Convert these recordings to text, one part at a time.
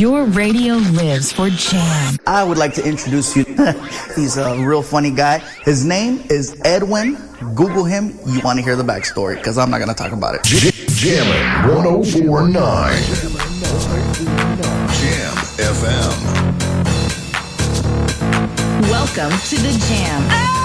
Your radio lives for jam. I would like to introduce you. He's a real funny guy. His name is Edwin. Google him. You want to hear the backstory because I'm not going to talk about it. Jammin' 1049. Jam FM. Welcome to the Jam.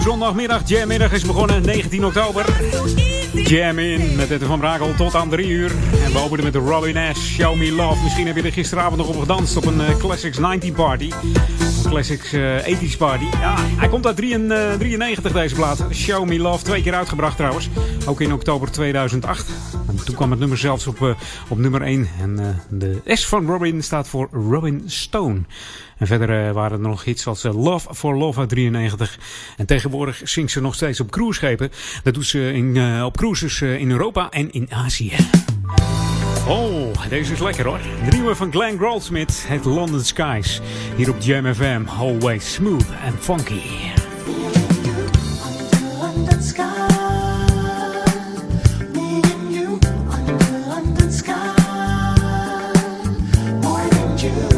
Zondagmiddag. Jammiddag is begonnen, 19 oktober. Jam in met Ette van Brakel tot aan 3 uur. En we openen met Robin Nash, Show Me Love. Misschien heb je er gisteravond nog op gedanst op een uh, Classics 90 party. Classics uh, eh, 80s party. Ja, hij komt uit 93 deze plaat. Show Me Love, twee keer uitgebracht trouwens. Ook in oktober 2008. En toen kwam het nummer zelfs op, uh, op nummer 1. En de S van Robin staat voor Robin Stone. En verder waren er nog hits als Love for Love uit 93. En tegenwoordig zingt ze nog steeds op cruiseschepen. Dat doet ze in, op cruises in Europa en in Azië. Oh, deze is lekker hoor. De nieuwe van Glenn Goldsmith, het London Skies. Hier op Jam FM, always smooth and funky. you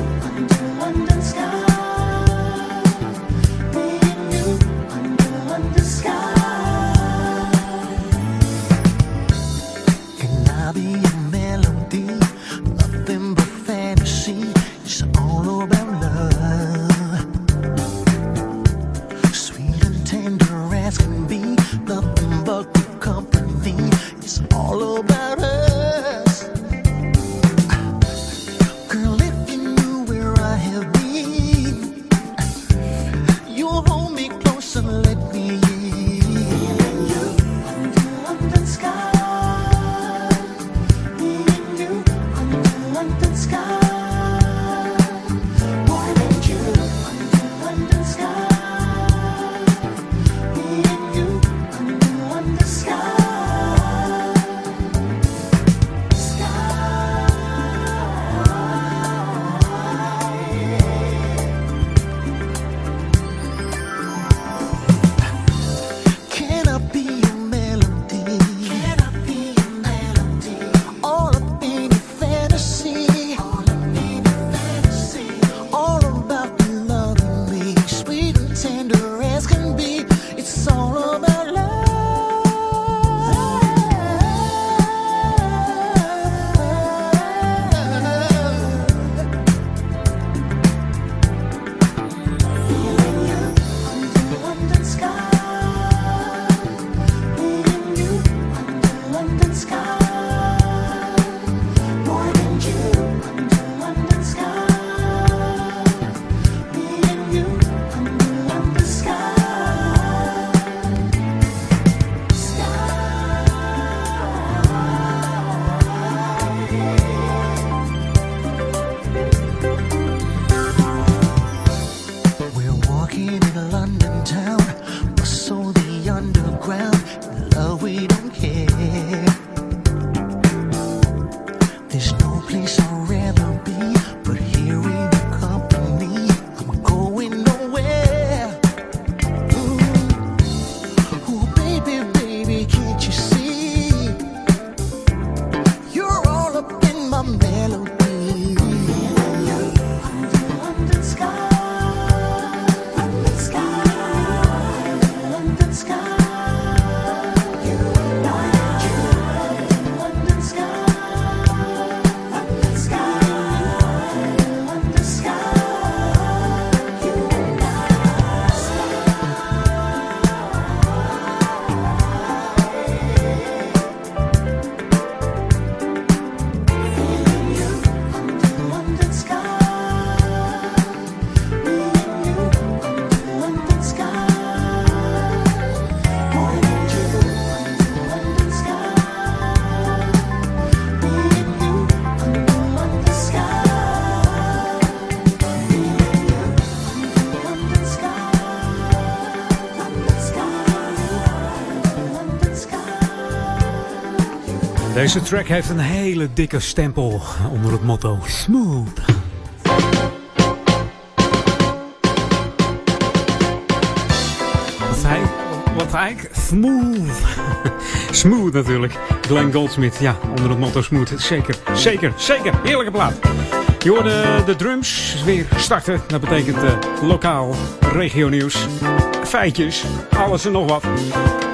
Deze track heeft een hele dikke stempel onder het motto Smooth. Wat hij, wat smooth. smooth natuurlijk. Glenn Goldsmith, ja, onder het motto smooth. Zeker, zeker, zeker. Heerlijke plaat. Je hoorde de drums weer starten. Dat betekent uh, lokaal, regio nieuws, feitjes, alles en nog wat.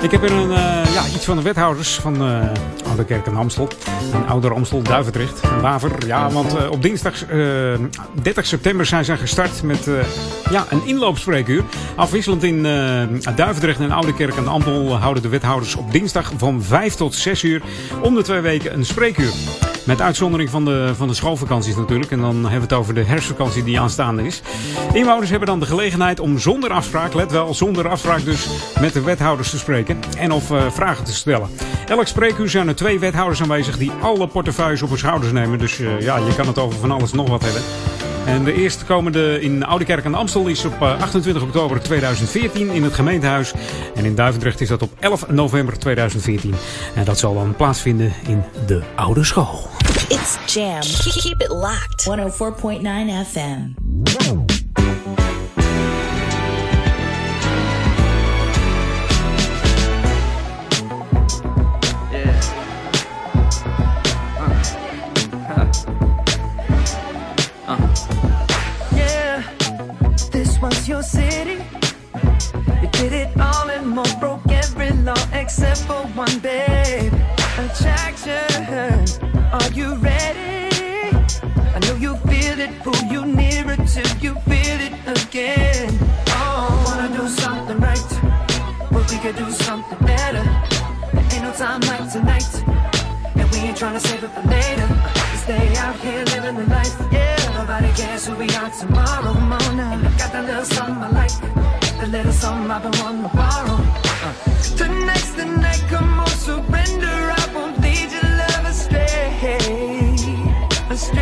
Ik heb er een, uh, ja, iets van de wethouders van uh, Oude Kerk en Amstel. En Ouder Amstel, Duivendrecht en Waver. Ja, want uh, op dinsdag 30 september zijn ze gestart met ja, een inloopspreekuur. Afwisselend in Duivendrecht en Oude Kerk en Amstel houden de wethouders op dinsdag van 5 tot 6 uur om de twee weken een spreekuur. Met uitzondering van de, van de schoolvakanties natuurlijk. En dan hebben we het over de herfstvakantie die aanstaande is. Inwoners hebben dan de gelegenheid om zonder afspraak, let wel, zonder afspraak dus, met de wethouders te spreken. En of uh, vragen te stellen. Elk spreekuur zijn er twee wethouders aanwezig die alle portefeuilles op hun schouders nemen. Dus uh, ja, je kan het over van alles nog wat hebben. En de eerste komende in Oudekerk aan de Amstel is op 28 oktober 2014 in het gemeentehuis. En in Duivendrecht is dat op 11 november 2014. En dat zal dan plaatsvinden in de oude school. It's Jam. Keep it locked. 104.9 FM. Your city. You did it all and more, broke every law except for one, babe. Attraction, are you ready? I know you feel it, pull you nearer till you feel it again. Oh, wanna do something right, but we could do something better. There ain't no time like tonight, and we ain't trying to save it for later. Stay out here living the life, yeah. Cares who we are tomorrow. Now. And I got that little something I like. The little something I've been wanting to borrow. Uh. Tonight's the night, come on, surrender. I won't lead your love astray. Astray,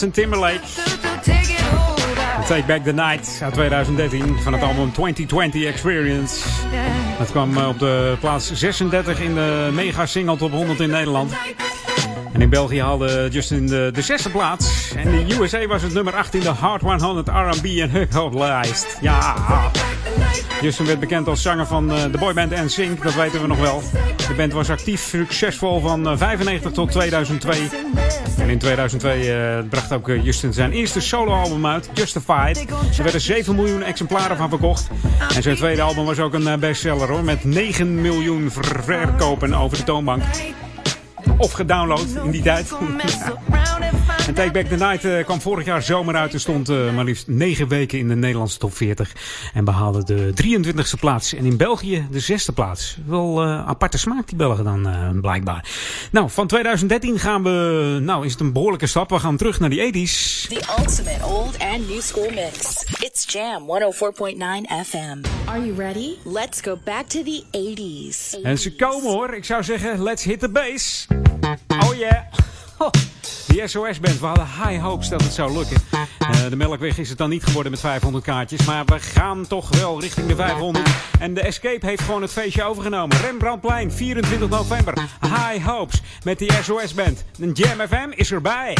Justin Timberlake. Take Back the Night uit 2013 van het album 2020 Experience. Het kwam op de plaats 36 in de mega single top 100 in Nederland. En in België haalde Justin de, de zesde plaats. En in de USA was het nummer 18 de Hard 100 R&B en hip-hop lijst. Ja. Justin werd bekend als zanger van uh, de boyband NSYNC, dat weten we nog wel. De band was actief succesvol van 95 tot 2002. In 2002 uh, bracht ook uh, Justin zijn eerste soloalbum uit, Justified. Er werden 7 miljoen exemplaren van verkocht. En zijn tweede album was ook een bestseller hoor, met 9 miljoen verkopen over de toonbank. Of gedownload in die tijd. En Take Back the Night uh, kwam vorig jaar zomer uit en stond uh, maar liefst 9 weken in de Nederlandse top 40. En behaalde de 23e plaats. En in België de zesde plaats. Wel uh, aparte smaak die Belgen dan blijkbaar. Nou, van 2013 gaan we... Nou, is het een behoorlijke stap. We gaan terug naar die 80s. The ultimate old and new school mix. It's Jam 104.9 FM. Are you ready? Let's go back to the 80s. En ze komen hoor. Ik zou zeggen, let's hit the bass. Oh yeah. Die SOS-band, we hadden high hopes dat het zou lukken. Uh, de Melkweg is het dan niet geworden met 500 kaartjes. Maar we gaan toch wel richting de 500. En de Escape heeft gewoon het feestje overgenomen. Rembrandtplein, 24 november. High hopes met die SOS-band. Een Jam FM is erbij.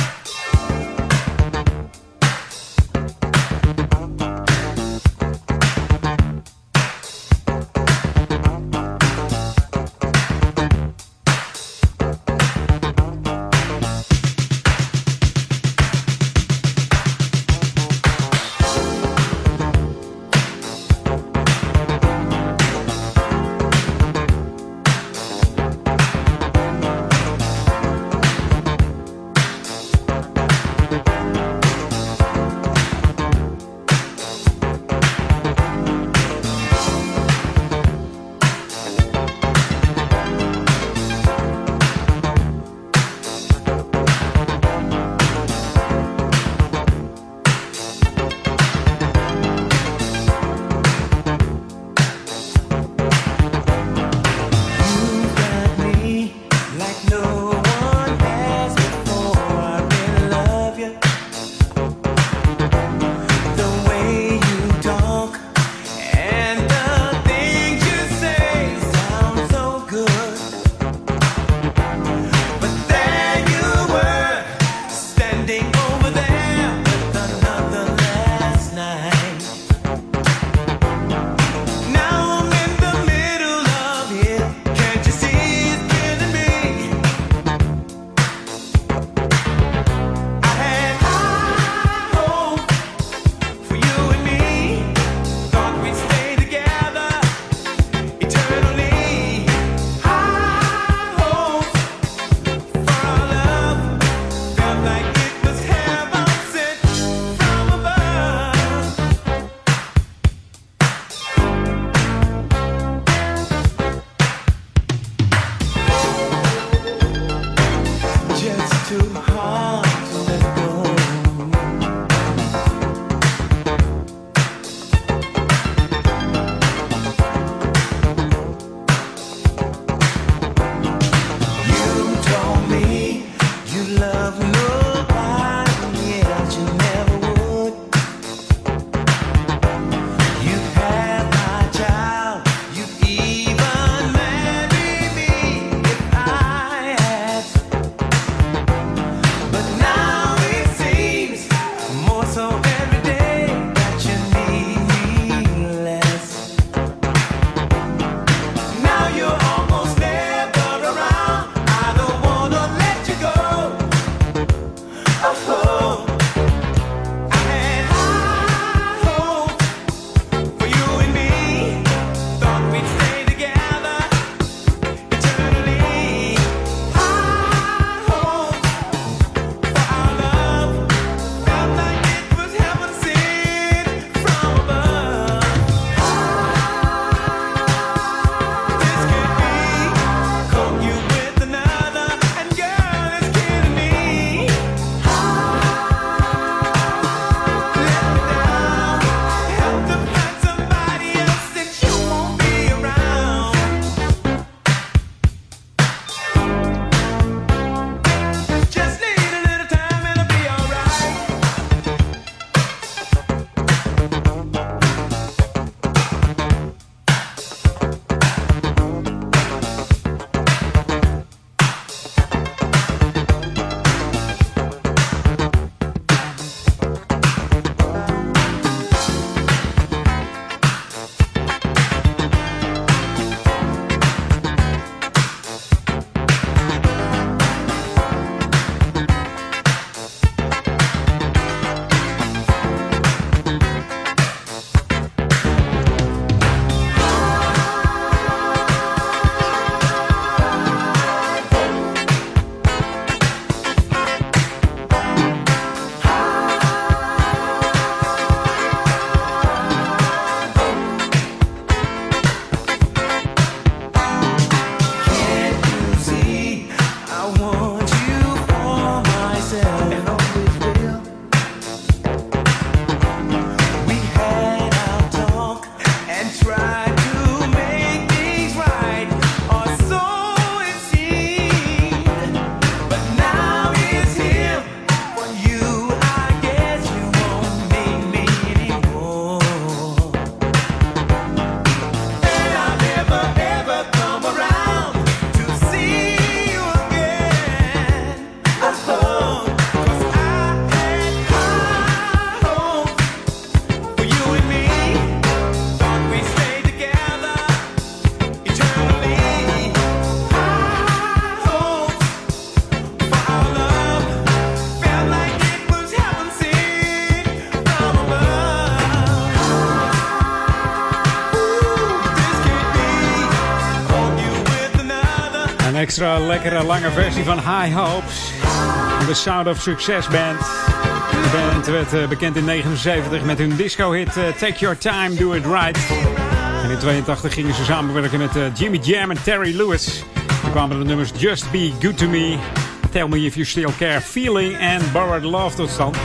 Extra lekkere lange versie van High Hopes. The Sound of Success Band. De band werd uh, bekend in 79 met hun disco-hit uh, Take Your Time, Do It Right. In 82 gingen ze samenwerken met uh, Jimmy Jam en Terry Lewis. Dan kwamen de nummers Just Be Good To Me, Tell Me If You Still Care, Feeling en Borrowed Love tot stand.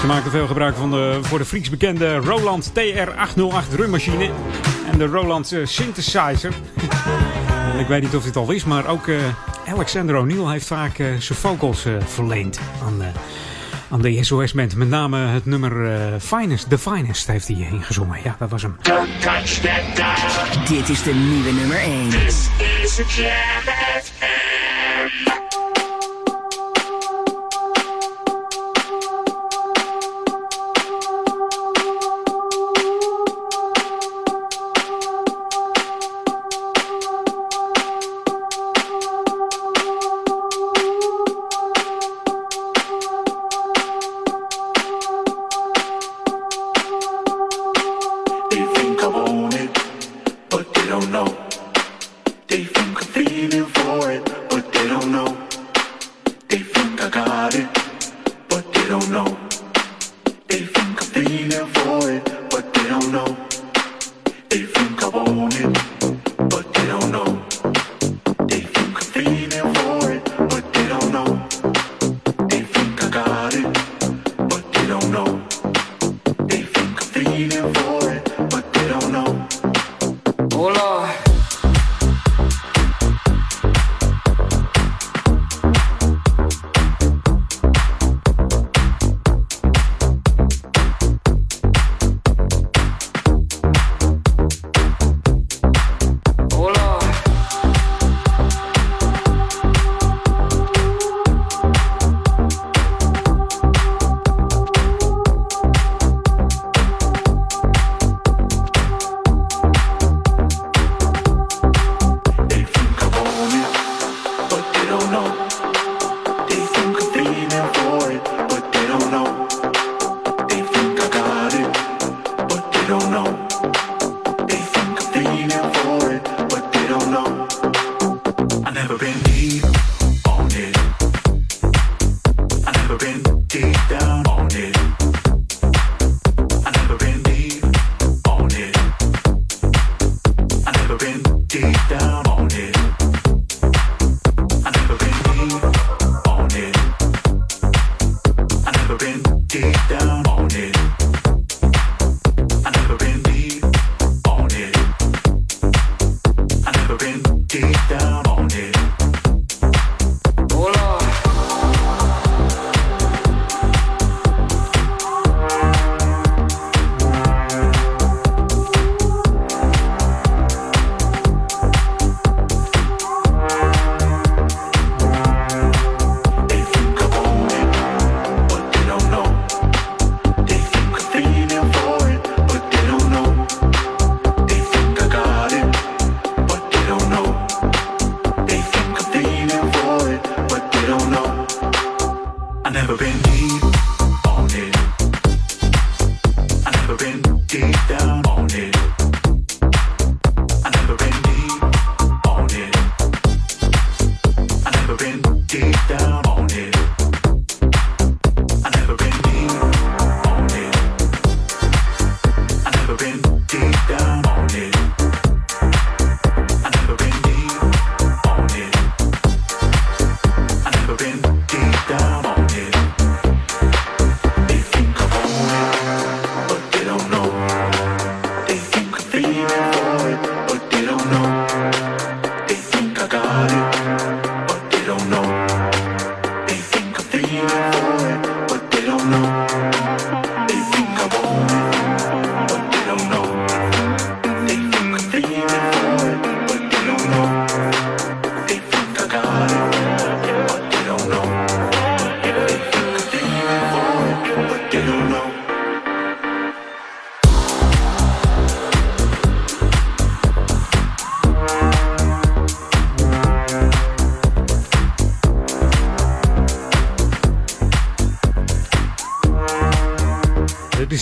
Ze maakten veel gebruik van de voor de freaks bekende Roland TR-808 drummachine en de Roland synthesizer. Ik weet niet of dit al is, maar ook uh, Alexander O'Neill heeft vaak uh, zijn vocals uh, verleend aan, aan de SOS-band. Met name het nummer Finest, The Finest heeft hij ingezongen. Ja, dat was hem. Dit is de nieuwe nummer 1. This is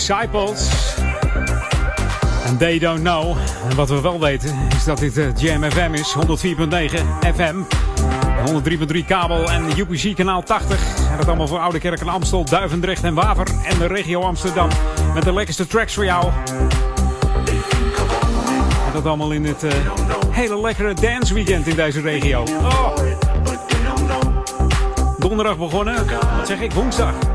Disciples. They don't know. En wat we wel weten is dat dit uh, Jam FM is. 104.9 FM. 103.3 kabel en UPC kanaal 80. En dat allemaal voor Oude Kerk en Amstel, Duivendrecht en Waver. En de regio Amsterdam. Met de lekkerste tracks voor jou. En dat allemaal in het uh, hele lekkere dance weekend in deze regio. Oh. Donderdag begonnen. Wat zeg ik? Woensdag.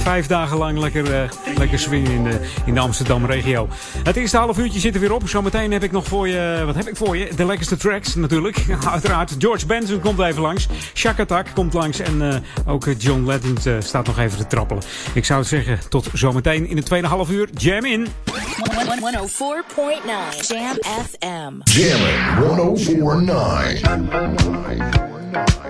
Vijf dagen lang lekker, uh, lekker swingen in de, in de Amsterdam regio. Het eerste half uurtje zit er weer op. Zometeen heb ik nog voor je, wat heb ik voor je? De lekkerste tracks natuurlijk. Uiteraard. George Benson komt even langs. Shakatak komt langs. En uh, ook John Legend uh, staat nog even te trappelen. Ik zou zeggen, tot zometeen in het tweede half uur. Jam in. 104.9 Jam FM. Jam 1049.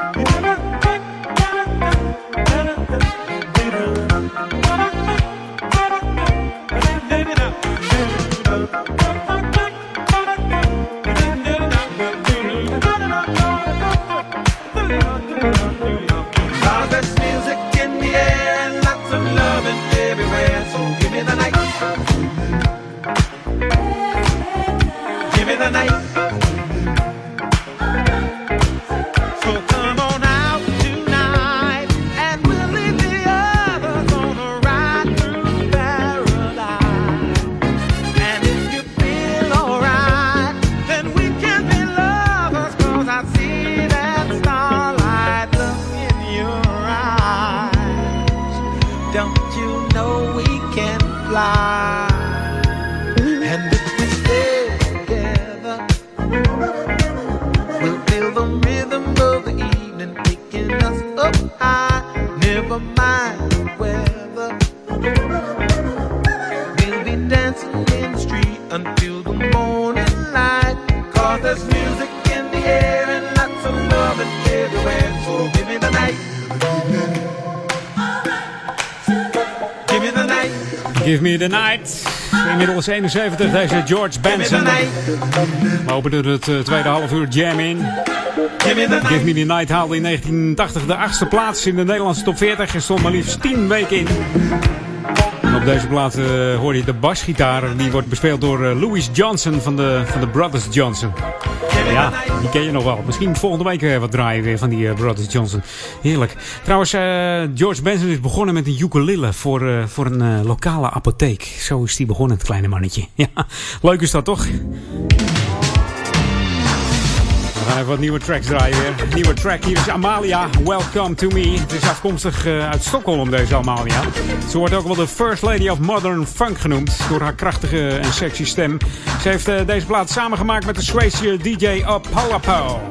The 1971, deze George Benson. We openen het uh, tweede half uur jam in. Give Me The Night haalde in 1980 de achtste plaats in de Nederlandse top 40 en stond maar liefst 10 weken in. En op deze plaat eh, hoor je de basgitaar. Die wordt bespeeld door eh, Louis Johnson van de, van de Brothers Johnson. Ja, die ken je nog wel. Misschien volgende week weer wat draaien van die uh, Brothers Johnson. Heerlijk. Trouwens, uh, George Benson is begonnen met een ukulele voor, uh, voor een lokale apotheek. Zo is die begonnen, het kleine mannetje. Ja, leuk is dat toch? Even wat nieuwe tracks draaien weer. nieuwe track hier is Amalia, Welcome to Me. Het is afkomstig uh, uit Stockholm, deze Amalia. Ze wordt ook wel de First Lady of Modern Funk genoemd. Door haar krachtige en sexy stem. Ze heeft uh, deze plaat samengemaakt met de Swayze DJ Apollo.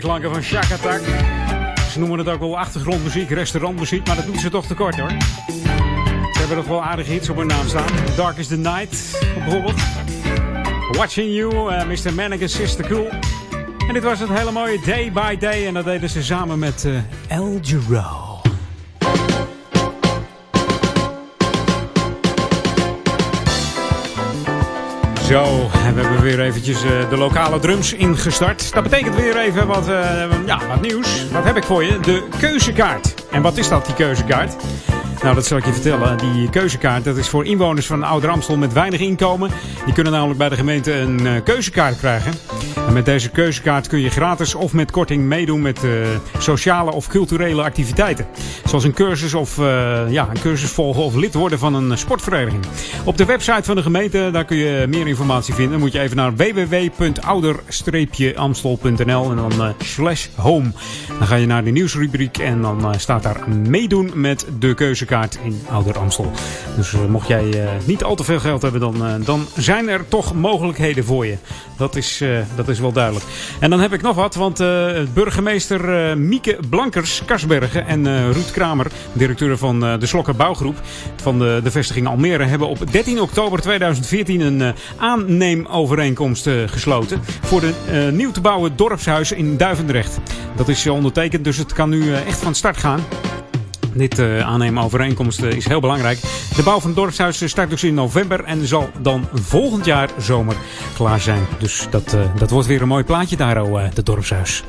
Klanken van Shack Attack. Ze noemen het ook wel achtergrondmuziek, restaurantmuziek, maar dat doet ze toch tekort hoor. Ze hebben nog wel aardige hits op hun naam staan. Dark is the Night bijvoorbeeld. Watching You, uh, Mr. Mannequin, Sister Cool. En dit was het hele mooie Day by Day en dat deden ze samen met uh, El Giro. Zo, we hebben weer eventjes uh, de lokale drums ingestart. Dat betekent weer even wat, uh, ja, wat nieuws. Wat heb ik voor je? De keuzekaart. En wat is dat, die keuzekaart? Nou, dat zal ik je vertellen. Die keuzekaart dat is voor inwoners van Ouder Amstel met weinig inkomen. Die kunnen namelijk bij de gemeente een uh, keuzekaart krijgen. En met deze keuzekaart kun je gratis of met korting meedoen met uh, sociale of culturele activiteiten. Zoals een cursus of uh, ja, een cursus volgen of lid worden van een sportvereniging. Op de website van de gemeente daar kun je meer informatie vinden. Dan moet je even naar www.ouder-amstel.nl en dan slash home. Dan ga je naar de nieuwsrubriek en dan staat daar meedoen met de keuzekaart in Ouder Amstel. Dus uh, mocht jij uh, niet al te veel geld hebben, dan, uh, dan zijn er toch mogelijkheden voor je. Dat is, dat is wel duidelijk. En dan heb ik nog wat, want burgemeester Mieke Blankers, Kasbergen en Ruud Kramer, directeur van de Slokker Bouwgroep van de, de vestiging Almere, hebben op 13 oktober 2014 een aanneemovereenkomst gesloten voor de nieuw te bouwen dorpshuis in Duivendrecht. Dat is ondertekend, dus het kan nu echt van start gaan. Dit uh, aannemen overeenkomst uh, is heel belangrijk. De bouw van het dorpshuis start dus in november en zal dan volgend jaar zomer klaar zijn. Dus dat, uh, dat wordt weer een mooi plaatje daar, oh, het dorpshuis.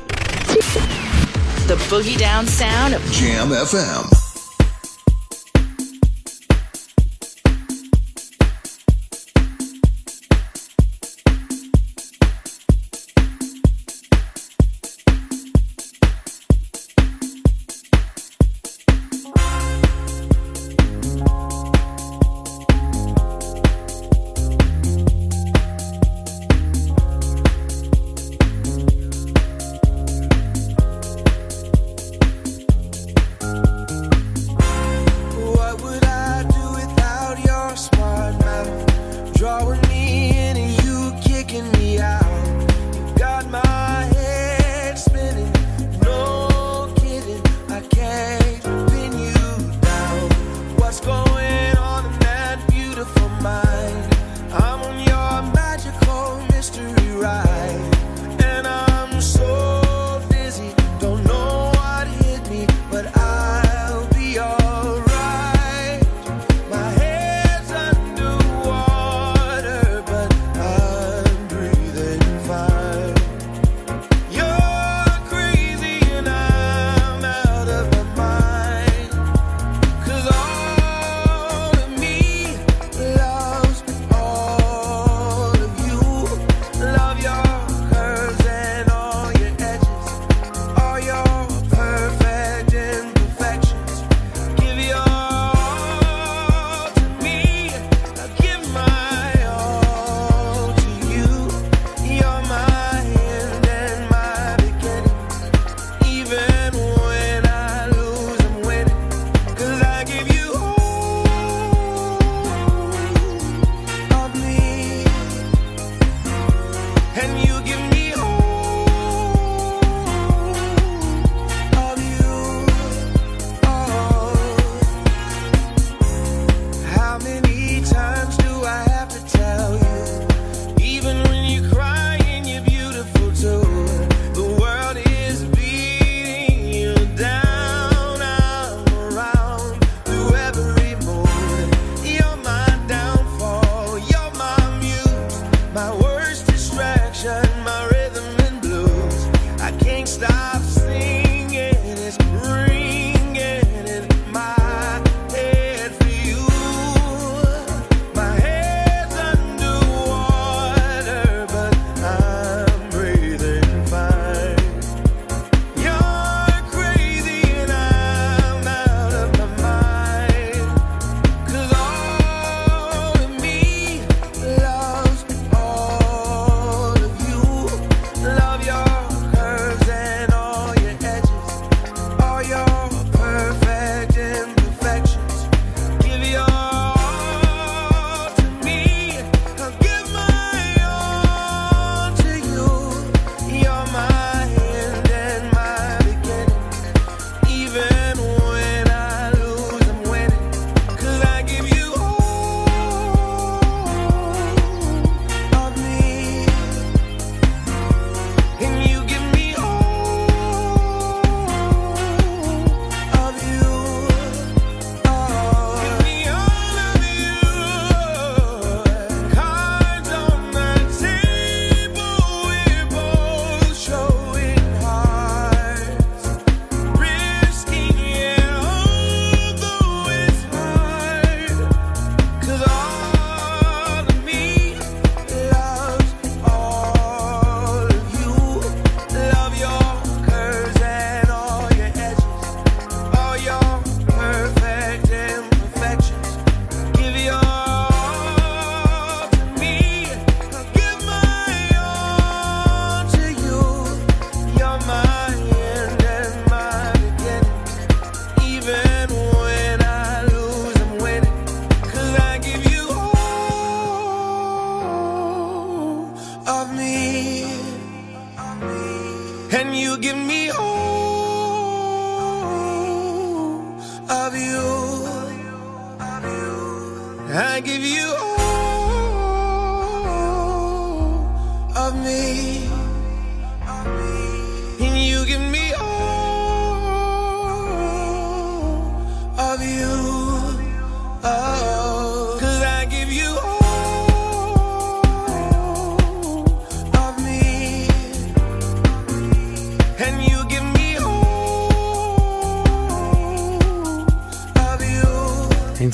The Boogie Down Sound of Jam FM.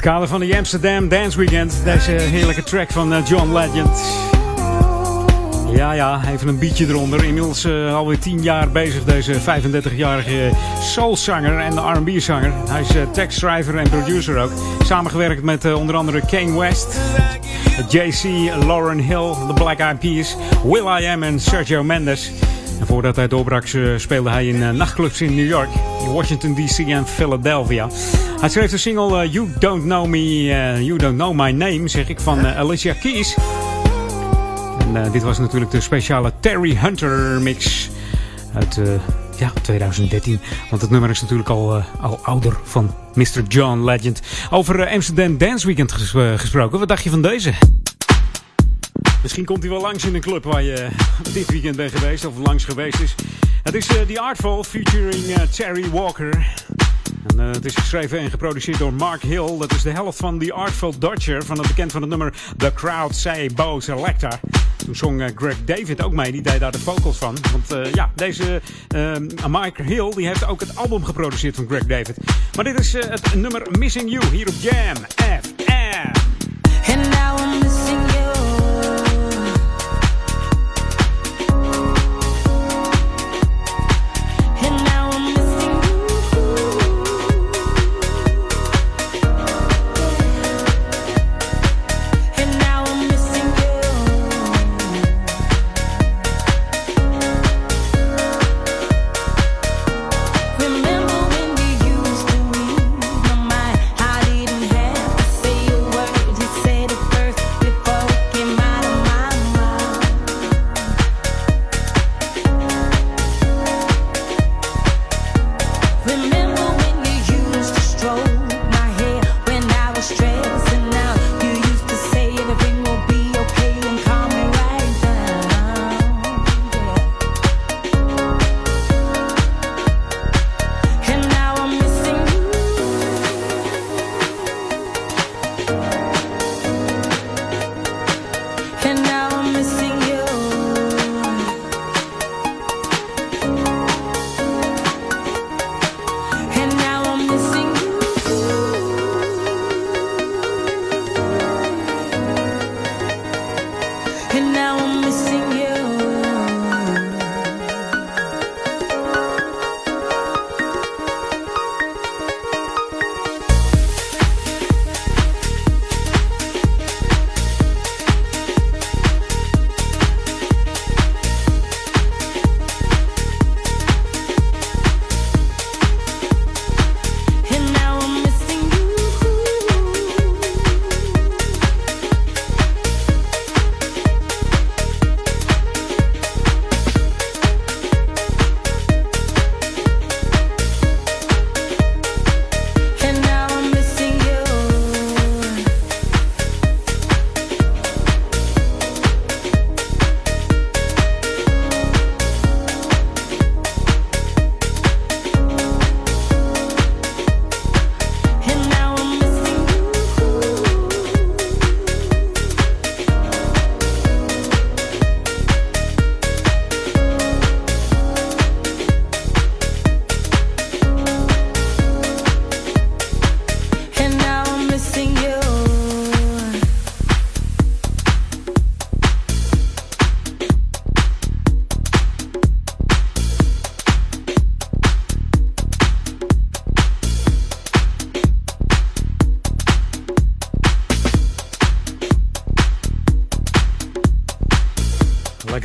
Kader van de Amsterdam Dance Weekend. Deze heerlijke track van eh, John Legend. Ja, ja, even een beatje eronder. Inmiddels uh, alweer 10 jaar bezig, deze 35-jarige soulzanger en R&B-zanger. Hij is uh, tekstschrijver en producer ook. Samengewerkt met onder andere Kane West, JC, Lauren Hill, The Black Eyed Peas, Will I Am en Sergio Mendes. En voordat hij doorbrak speelde hij in nachtclubs in New York, in Washington DC en Philadelphia. Hij schreef de single uh, You Don't Know Me, You Don't Know My Name, zeg ik, van Alicia Keys. En dit was natuurlijk de speciale Terry Hunter mix uit ja, 2013. Want het nummer is natuurlijk al, al ouder van Mr. John Legend. Over Amsterdam Dance Weekend gesproken. Wat dacht je van deze? Misschien komt hij wel langs in een club waar je dit weekend bent geweest of langs geweest is. Het is The Artful featuring Terry Walker. En, uh, het is geschreven en geproduceerd door Mark Hill. Dat is de helft van The Artful Dodger. Van het bekend van het nummer The Crowd Say Bo Selecta. Toen zong uh, Greg David ook mee. Die deed daar de vocals van. Want uh, ja, deze Mike Hill die heeft ook het album geproduceerd van Greg David. Maar dit is het nummer Missing You hier op Jam FM. And now I'm missing you.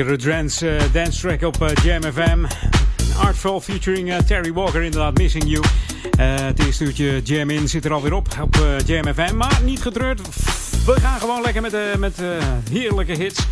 Lekkere dance, uh, dance track op uh, Jam. Artful featuring uh, Terry Walker, inderdaad, Missing You. het eerste uurtje Jam In zit er alweer op op Jam FM. Maar niet getreurd, we gaan gewoon lekker met, met heerlijke hits.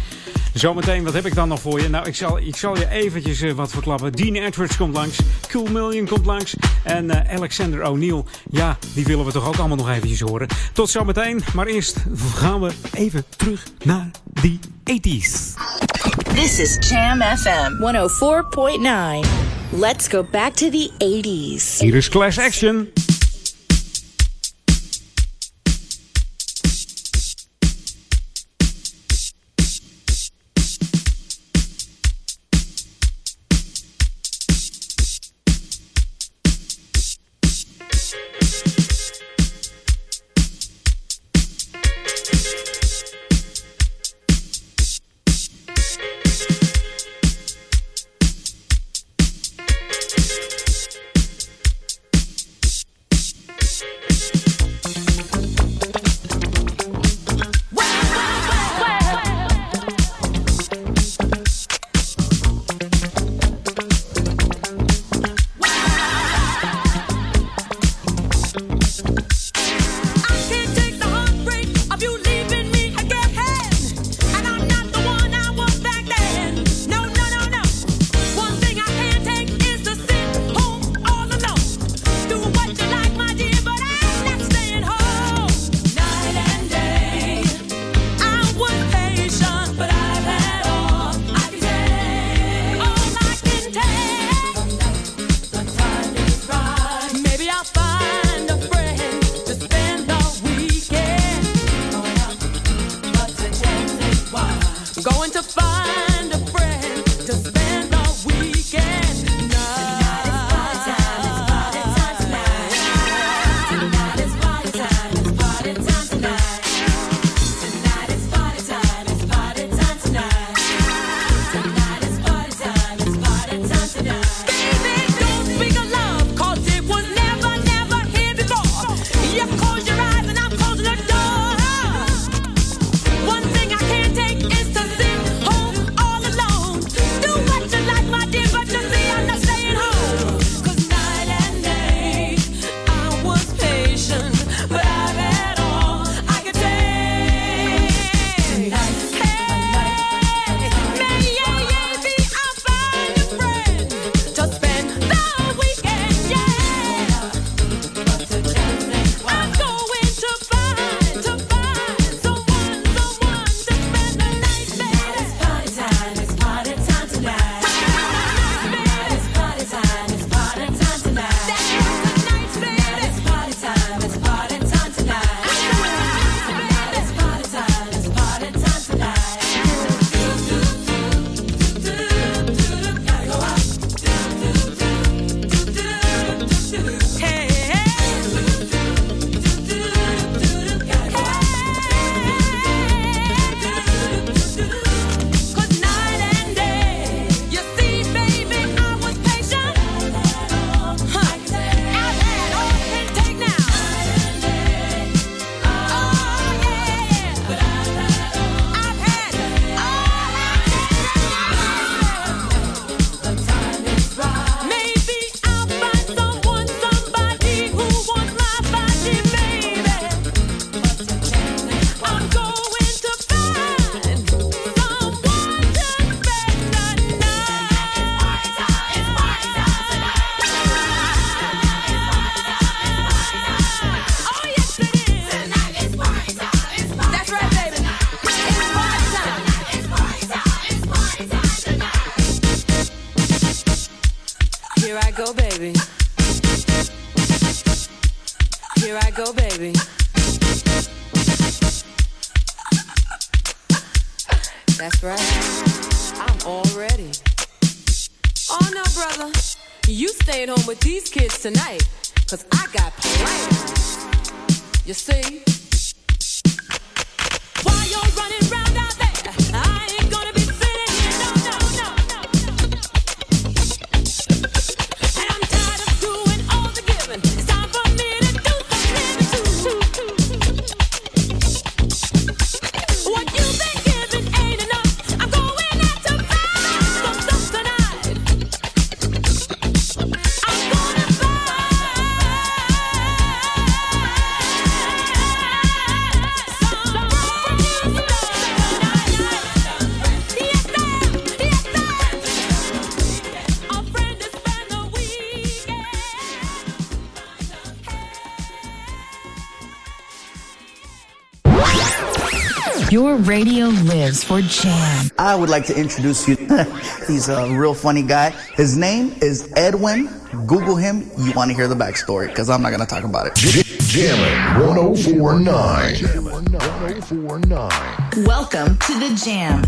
Zometeen, wat heb ik dan nog voor je? Nou, ik zal, ik zal je eventjes wat verklappen. Dean Edwards komt langs, Cool Million komt langs en Alexander O'Neill. Ja, die willen we toch ook allemaal nog eventjes horen. Tot zometeen, maar eerst gaan we even terug naar die 80s. This is Jam FM 104.9. Let's go back to the 80s. Hier is Class Action. Radio lives for jam. I would like to introduce you. He's a real funny guy. His name is Edwin. Google him. You want to hear the backstory because I'm not going to talk about it. Jammin' 1049. Jammin' 1049. Welcome to the Jam.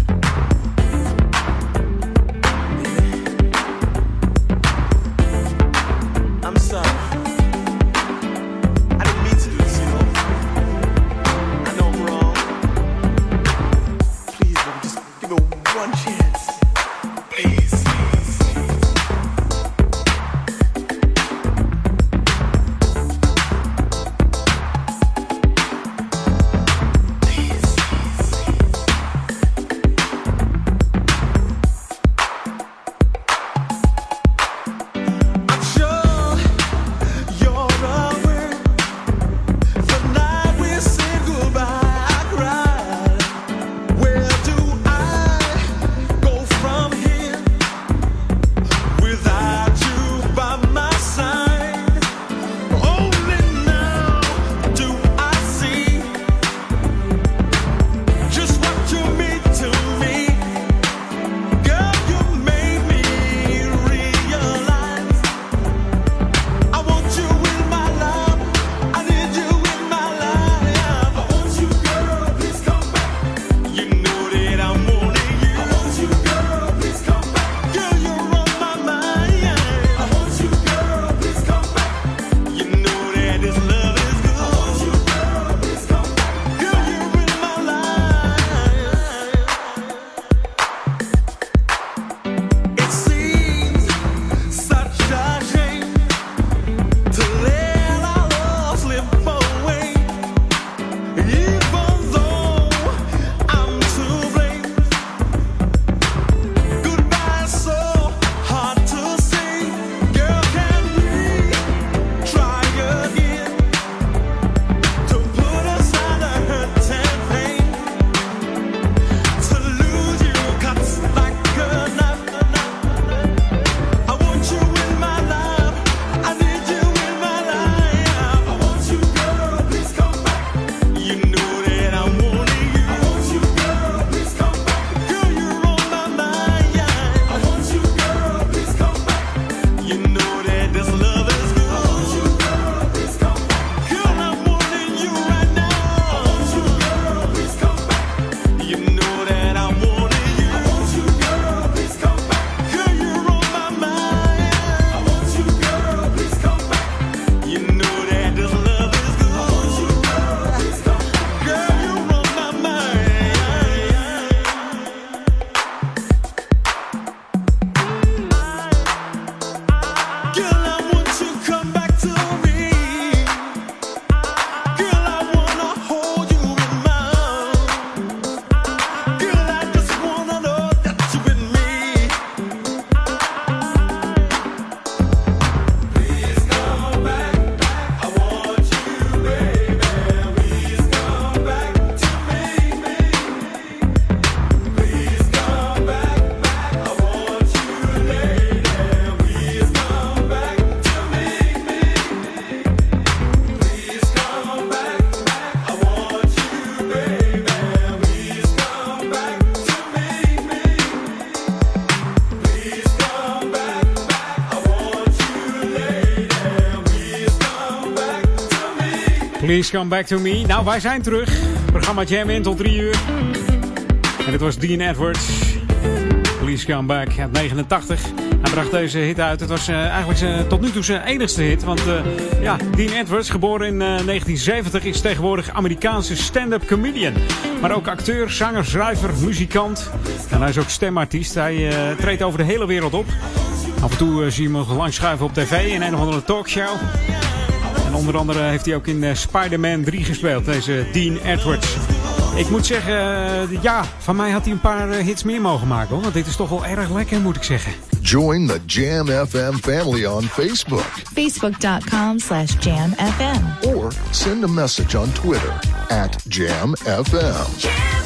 Please Come Back To Me. Nou, wij zijn terug. Programma Jam in tot 3 uur. En dit was Dean Edwards. Please Come Back uit 89. Hij bracht deze hit uit. Het was uh, eigenlijk zijn, tot nu toe zijn enigste hit. Want uh, ja, Dean Edwards, geboren in uh, 1970, is tegenwoordig Amerikaanse stand-up comedian. Maar ook acteur, zanger, schrijver, muzikant. En hij is ook stemartiest. Hij treedt over de hele wereld op. Af en toe zie je hem lang schuiven op tv in een of andere talkshow. En onder andere heeft hij ook in uh, Spider-Man 3 gespeeld, deze Dean Edwards. Ik moet zeggen, uh, ja, van mij had hij een paar uh, hits meer mogen maken hoor. Want dit is toch wel erg lekker, moet ik zeggen. Join the Jam FM family on Facebook. Facebook.com slash jamfm. Or send a message on Twitter at jamfm. Jam!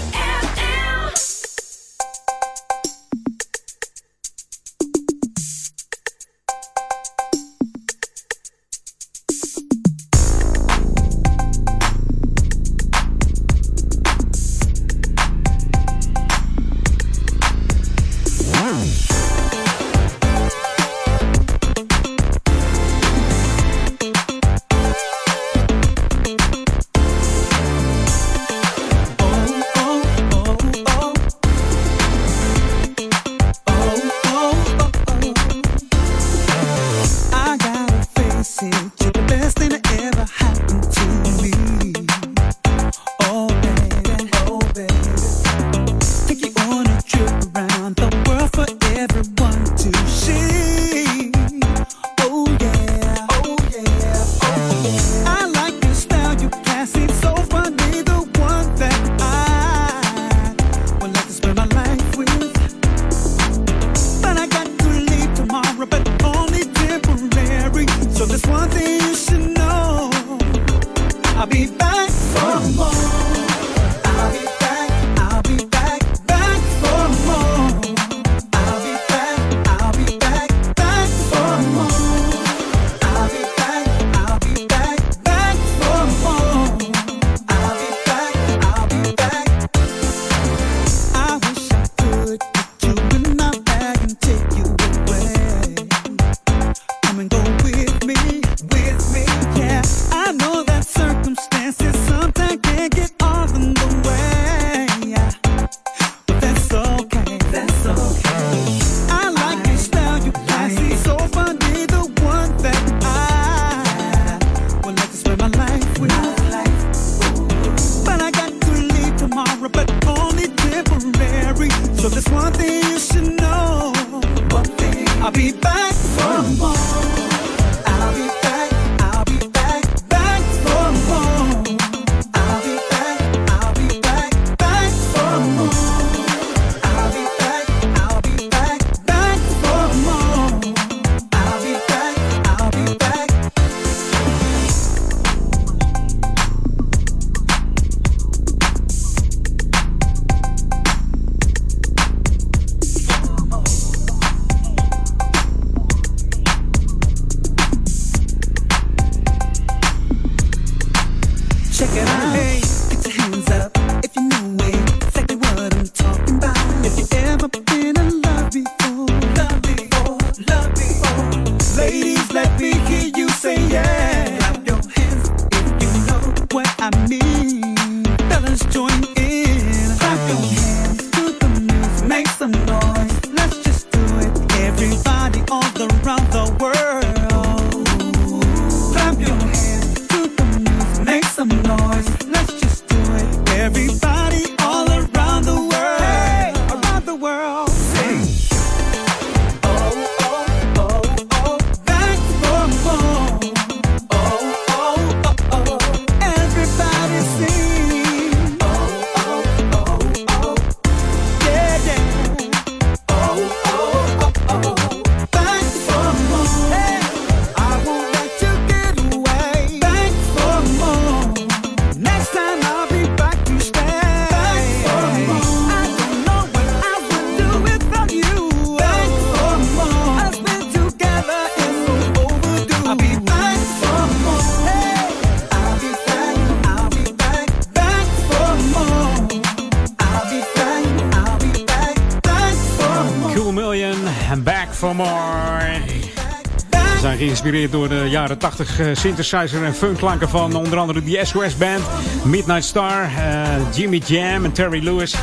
80 eh, synthesizer en funkklanken van onder andere de SOS Band, Midnight Star, uh, Jimmy Jam en Terry Lewis.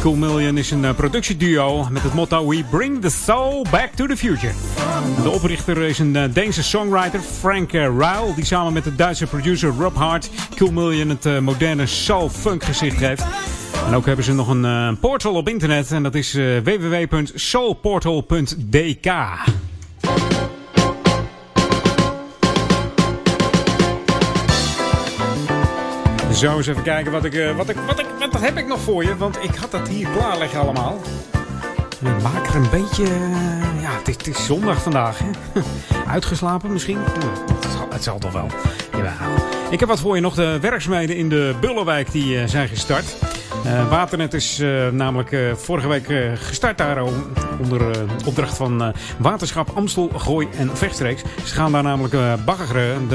Cool Million is een uh, productieduo met het motto We bring the soul back to the future. De oprichter is een Deense songwriter, Frank Ruil, die samen met de Duitse producer Rob Hart Cool Million het moderne soul-funk gezicht geeft. En ook hebben ze nog een portal op internet en dat is www.soulportal.dk. Zo eens even kijken wat ik, eh, wat ik, wat ik, wat heb ik nog voor je. Want ik had dat hier klaar liggen allemaal. En ik maak er een beetje, eh, ja, het is, zondag vandaag. Uitgeslapen misschien? Het zal, het zal toch wel. Jawel. Ik heb wat voor je nog. De werkzaamheden in de Bullenwijk die uh, zijn gestart. Waternet is namelijk vorige week gestart daar onder opdracht van Waterschap Amstel, Gooi en Vechtstreeks. Ze gaan daar namelijk baggeren.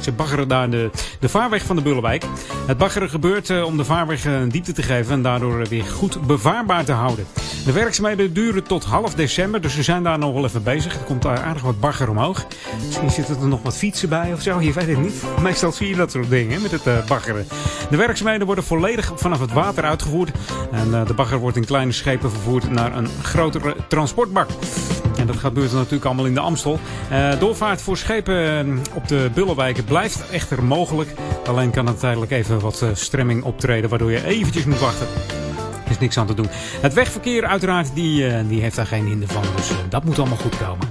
Ze baggeren daar de, de vaarweg van de Bullenwijk. Het baggeren gebeurt om de vaarweg een diepte te geven en daardoor weer goed bevaarbaar te houden. De werkzaamheden duren tot half december, dus we zijn daar nog wel even bezig. Er komt daar aardig wat bagger omhoog. Misschien zitten er nog wat fietsen bij of zo, je weet het niet. Meestal zie je dat soort dingen met het baggeren. De werkzaamheden worden volledig vanaf het water uitgevoerd. En de bagger wordt in kleine schepen vervoerd naar een grotere transportbak. En dat gebeurt natuurlijk allemaal in de Amstel. Uh, doorvaart voor schepen op de Bullenwijken blijft echter mogelijk. Alleen kan er tijdelijk even wat stremming optreden, waardoor je eventjes moet wachten. Is niks aan te doen. Het wegverkeer uiteraard, die, die heeft daar geen hinder van. Dus dat moet allemaal goed komen.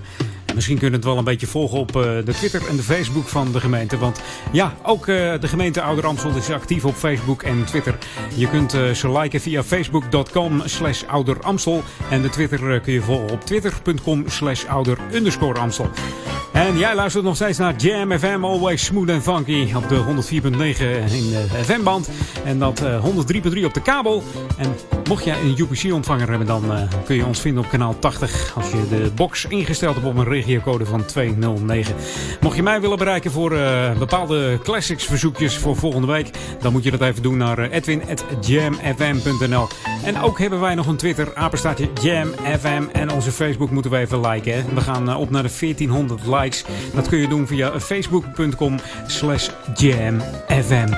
Misschien kunnen we het wel een beetje volgen op uh, de Twitter en de Facebook van de gemeente. Want ja, ook uh, de gemeente Ouder Amstel is actief op Facebook en Twitter. Je kunt uh, ze liken via facebook.com slash ouderamstel. En de Twitter kun je volgen op twitter.com slash ouder underscore Amstel. En jij luistert nog steeds naar Jam FM, always smooth and funky. Op de 104.9 in de FM-band. En dat 103.3 op de kabel. En mocht jij een UPC-ontvanger hebben, dan kun je ons vinden op kanaal 80. Als je de box ingesteld hebt op een regiocode van 209. Mocht je mij willen bereiken voor uh, bepaalde classics verzoekjes voor volgende week, dan moet je dat even doen naar uh, edwin.jamfm.nl. En ook hebben wij nog een Twitter, apenstaatje JamFM. En onze Facebook moeten we even liken. Hè. We gaan uh, op naar de 1400 likes. Dat kun je doen via facebook.com slash jamfm.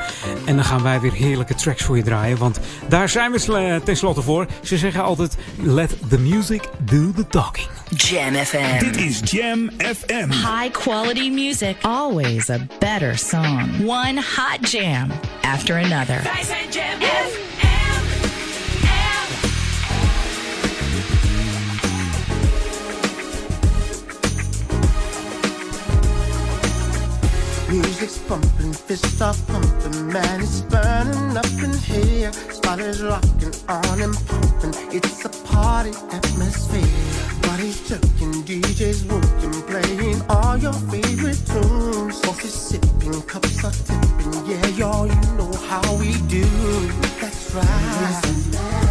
En dan gaan wij weer heerlijke tracks voor je draaien. Want daar zijn we tenslotte voor. Ze zeggen altijd, let the music do the talking. Jam FM. Dit is Jam FM. High quality music. Always a better song. One hot jam after another. Jam Music's pumping, fists are pumping, man, it's burning up in here. Spot rocking on and pumping, it's a party atmosphere. Bodies jerking, DJs working, playing all your favorite tunes. Coffee sipping, cups are tipping, yeah, y'all, you know how we do. That's right.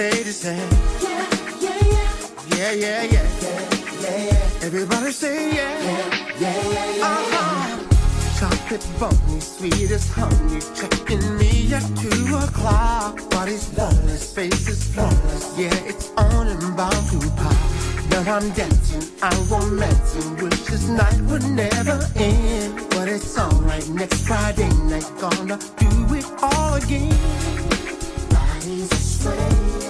yeah, yeah. Yeah. Yeah, yeah, yeah. yeah, yeah. Everybody say yeah. Yeah, yeah, yeah, yeah. Uh-huh. Chocolate bunny, sweet as honey. Checking me at two o'clock. Body's flawless, face is flawless. Yeah, it's on and bound to pop. I'm dancing, I'm romancing. Wish this night would never end. But it's alright, next Friday night, gonna do it all again. Bodies are swaying,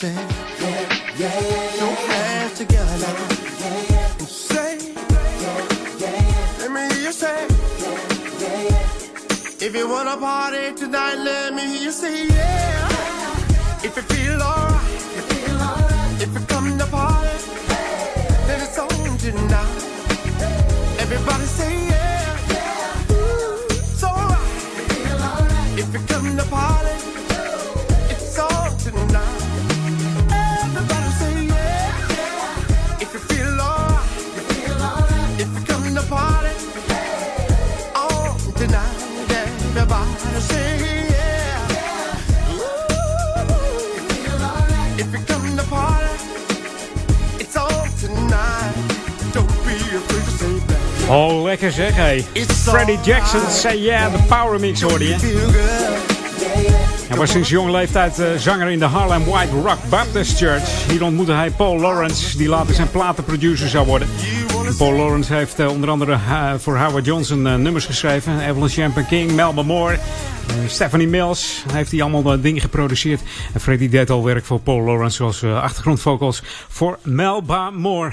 say, yeah, yeah, yeah. Your hands together now. And say, yeah, yeah. Let me hear you say, yeah, yeah. yeah. If you wanna party tonight, let me hear you say yeah. If you feel alright, if you come to party, then it's on tonight. Everybody say yeah. Ooh, it's alright. If you come to party, Oh, lekker zeg, hé. Freddie Jackson, Say Yeah, de Power Mix hoorde je. Hij was sinds jonge leeftijd eh, zanger in de Harlem White Rock Baptist Church. Hier ontmoette hij Paul Lawrence, die later zijn platenproducer zou worden. En Paul Lawrence heeft eh, onder andere eh, voor Howard Johnson nummers geschreven. Evelyn Champagne King, Melba Moore, Stephanie Mills. Hij heeft die allemaal dingen geproduceerd. En Freddie deed al werk voor Paul Lawrence, zoals achtergrondvocals voor Melba Moore.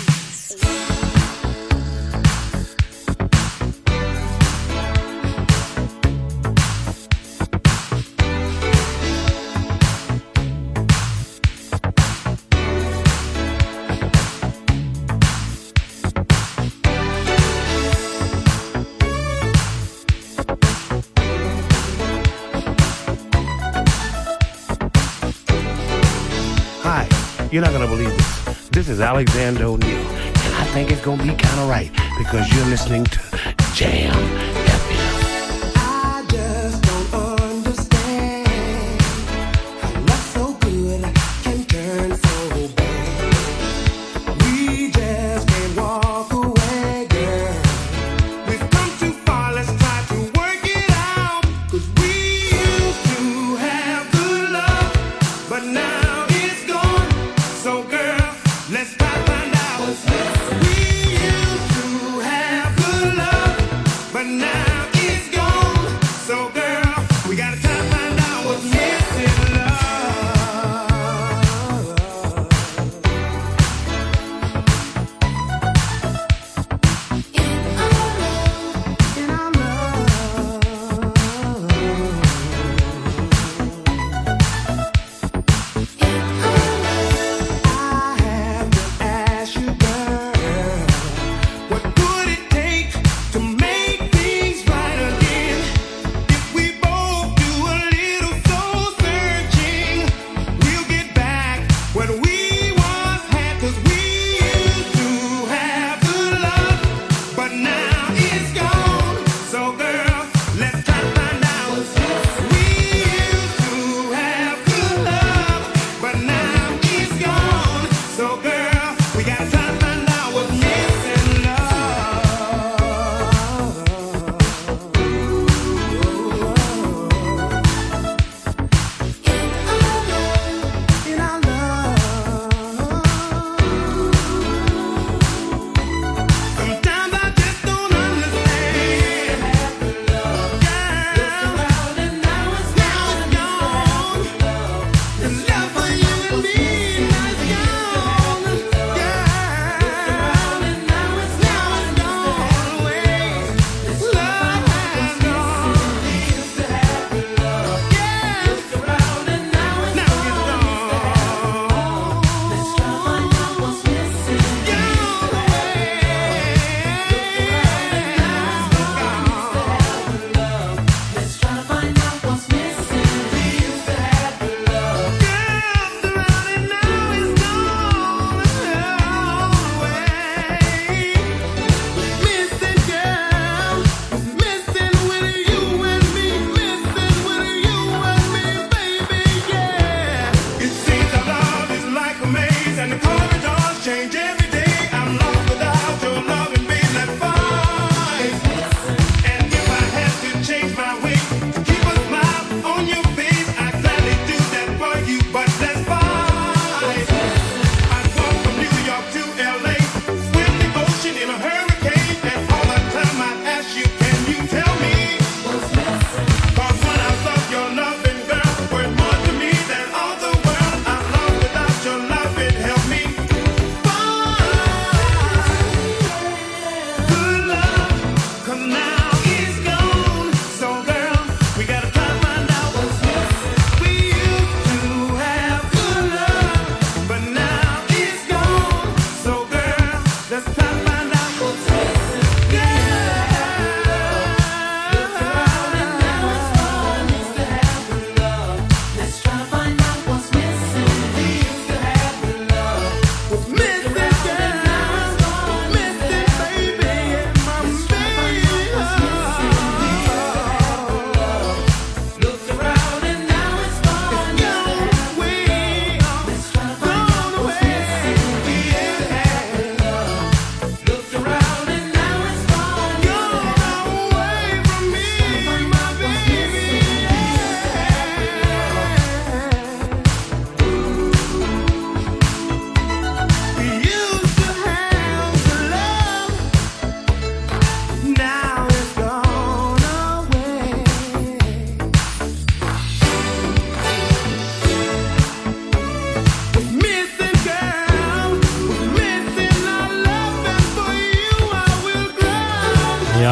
you're not gonna believe this. This is Alexander O'Neill, and I think it's gonna be kind of right because you're listening to Jam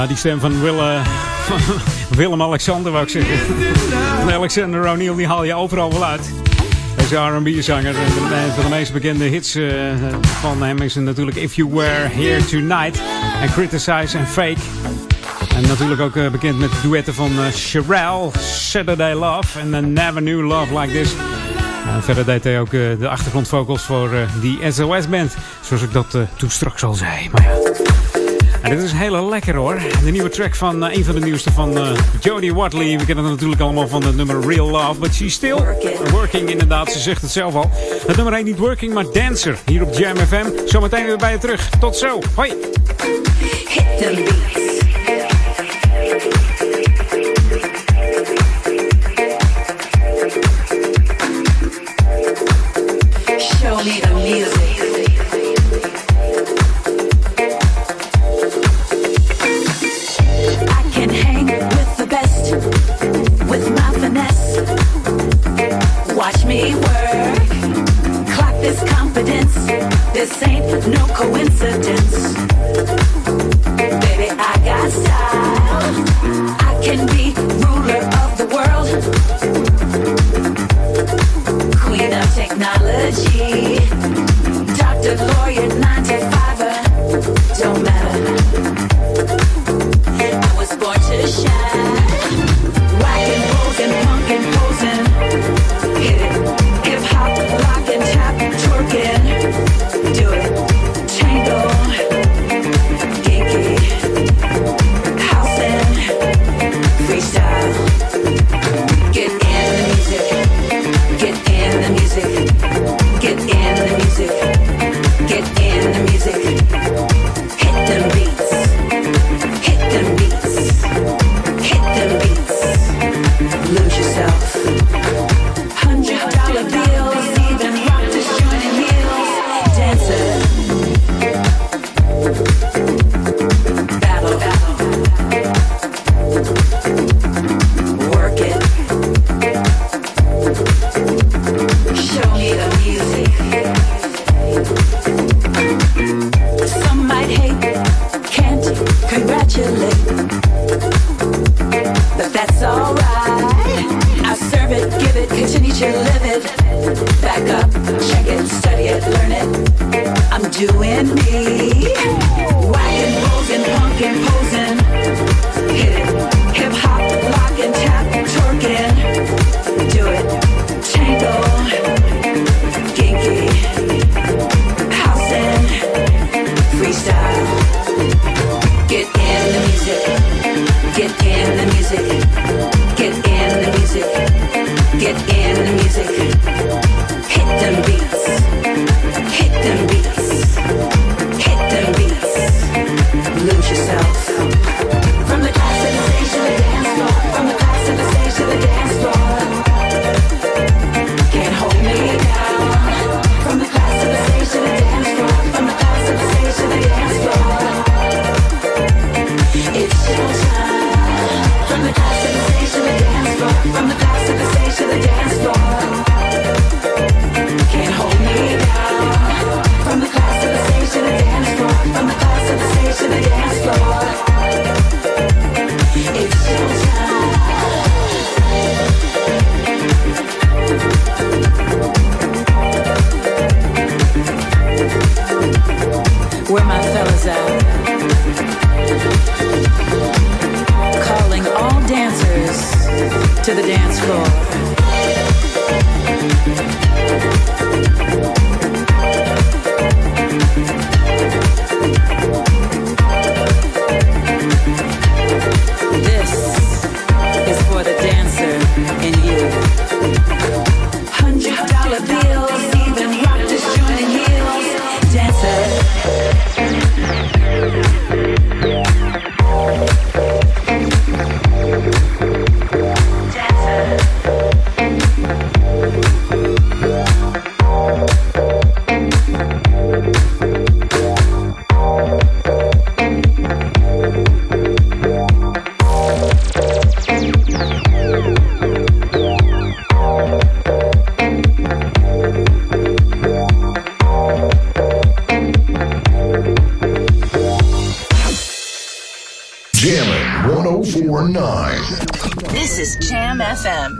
die stem van, Wille, Willem Alexander wou ik zeggen. En Alexander O'Neill, die haal je overal wel uit. Deze R&B-zanger. Een van de meest bekende hits uh, van hem is natuurlijk If You Were Here Tonight. En Criticize and Fake. En natuurlijk ook uh, bekend met de duetten van uh, Sherelle, Saturday Love en Never Knew Love Like This. En verder deed hij ook de achtergrondvocals voor die SOS-band. Zoals ik dat toen straks al zei. Maar ja... En dit is hele lekker hoor. De nieuwe track van uh, een van de nieuwste van uh, Jodie Watley. We kennen het natuurlijk allemaal van het nummer Real Love. But she's still working inderdaad. Ze zegt het zelf al. Het nummer heet niet Working, maar Dancer. Hier op Jam FM. Zometeen weer bij je terug. Tot zo. Hoi. Hit This ain't no coincidence. Baby, I got style. I can be ruler of the world. Queen of technology.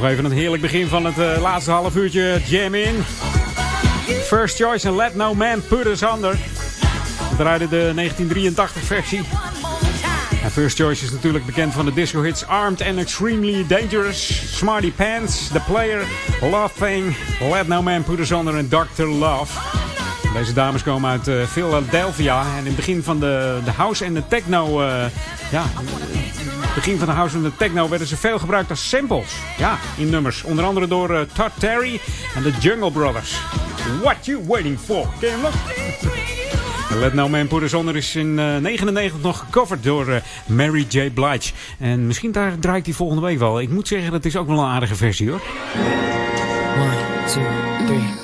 Toch even een heerlijk begin van het uh, laatste half uurtje Jam In. First Choice en Let No Man Put Us Under. We draaiden de 1983 versie. En First Choice is natuurlijk bekend van de disco hits Armed and Extremely Dangerous, Smarty Pants, The Player, Love Thing, Let No Man Put Us Under en Dr. Love. Deze dames komen uit uh, Philadelphia en in het begin van de, de house en de techno, uh, ja, begin van de house en de techno werden ze veel gebruikt als samples. Ja, in nummers. Onder andere door uh, Todd Terry en de Jungle Brothers. What you waiting for? Ken je hem nog? Let No Man Put Us Under is in 1999 nog gecoverd door Mary J. Blige. En misschien daar draait hij volgende week wel. Ik moet zeggen, dat is ook wel een aardige versie hoor. One, two, three,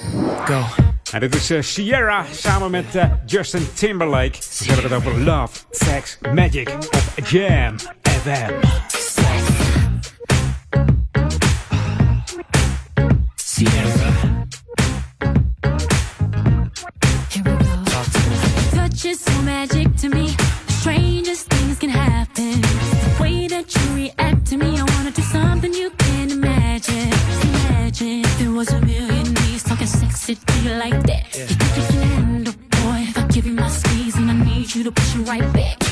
go. En dit is uh, Sierra samen met uh, Justin Timberlake. Ze hebben het over Love, Sex, Magic op Jam FM. Sierra. Here we go. Touch is so magic to me. The strangest things can happen. The way that you react to me, I wanna do something you can imagine. Imagine if there was a million knees talking sexy to you like that. You think you can handle, boy? If I give you my squeeze and I need you to push it right back.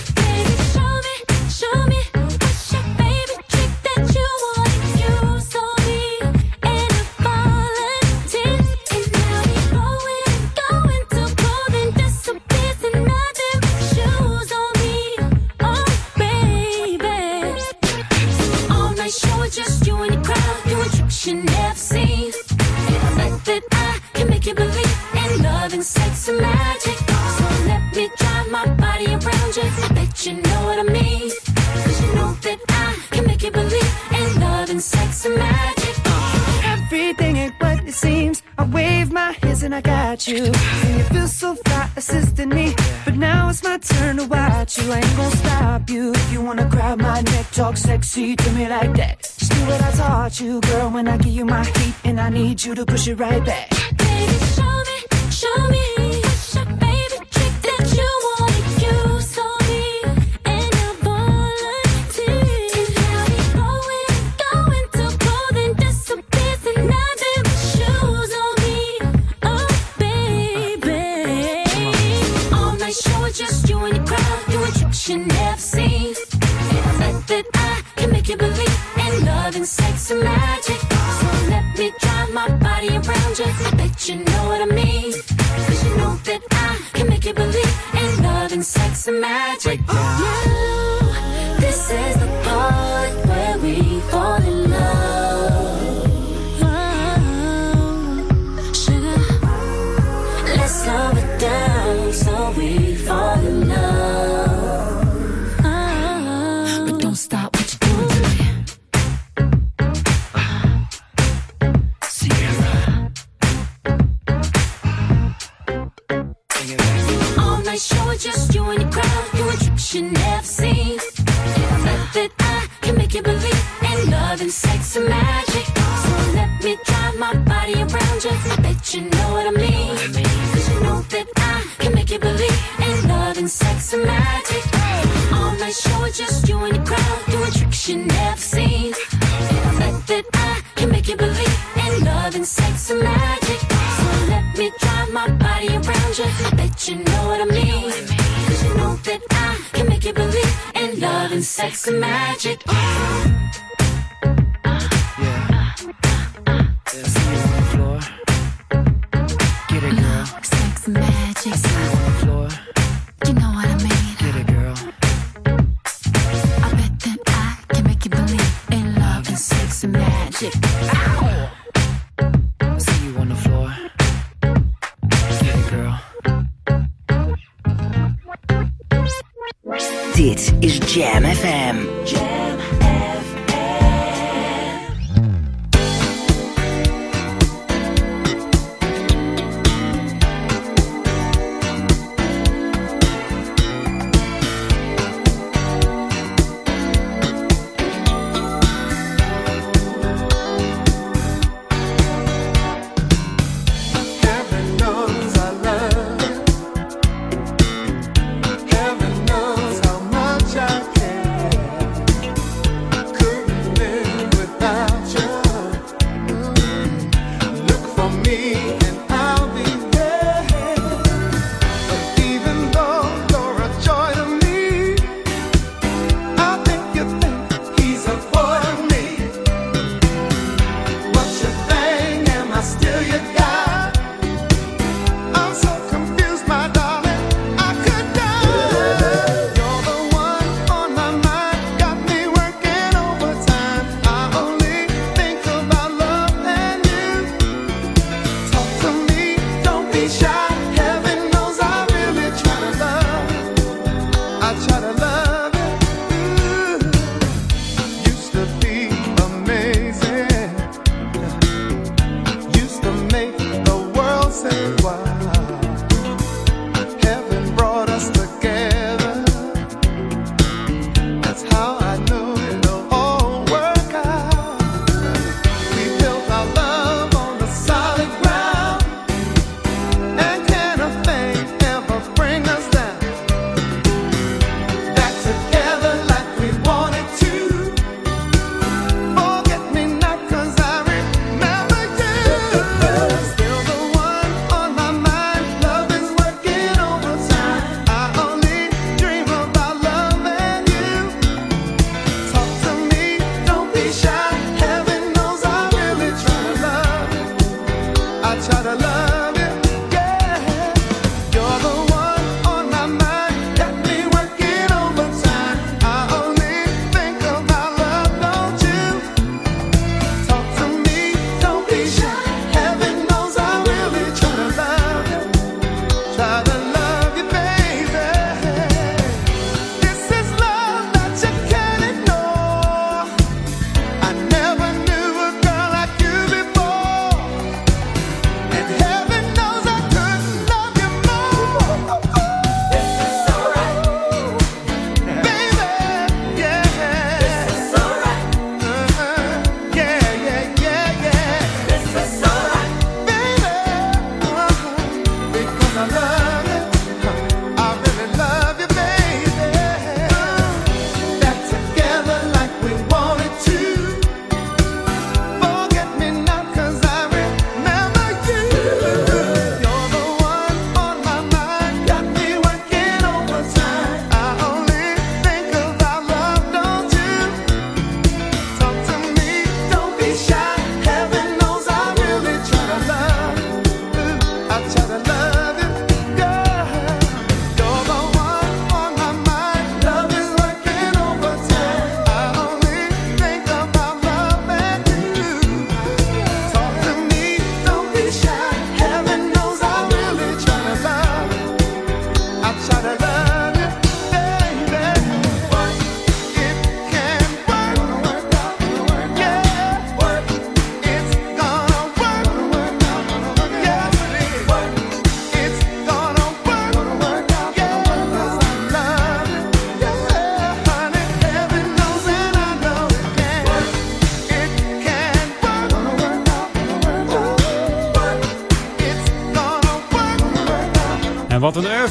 I got you. And you feel so fly assisting me. But now it's my turn to watch you. I ain't gonna stop you. If you wanna grab my neck, talk sexy to me like that. Just do what I taught you, girl. When I give you my heat, and I need you to push it right back. Baby, show me, show me. You believe in love and sex and magic. So let me drive my body around you. I bet you know what I mean. Cause you know that I can make you believe in love and sex and magic. Now, this is the part just you and the crowd doing tricks you never seen. Bet that I can make you believe in love and sex and magic. So let me drive my body around you. I bet you know what I mean. Cause you know that I can make you believe in love and sex and magic. All night show just you and the crowd doing tricks you never seen. Bet that I can make you believe in love and sex and magic. So let me drive my body around you. I bet you know what I mean. Sex and magic. Jam FM. Jam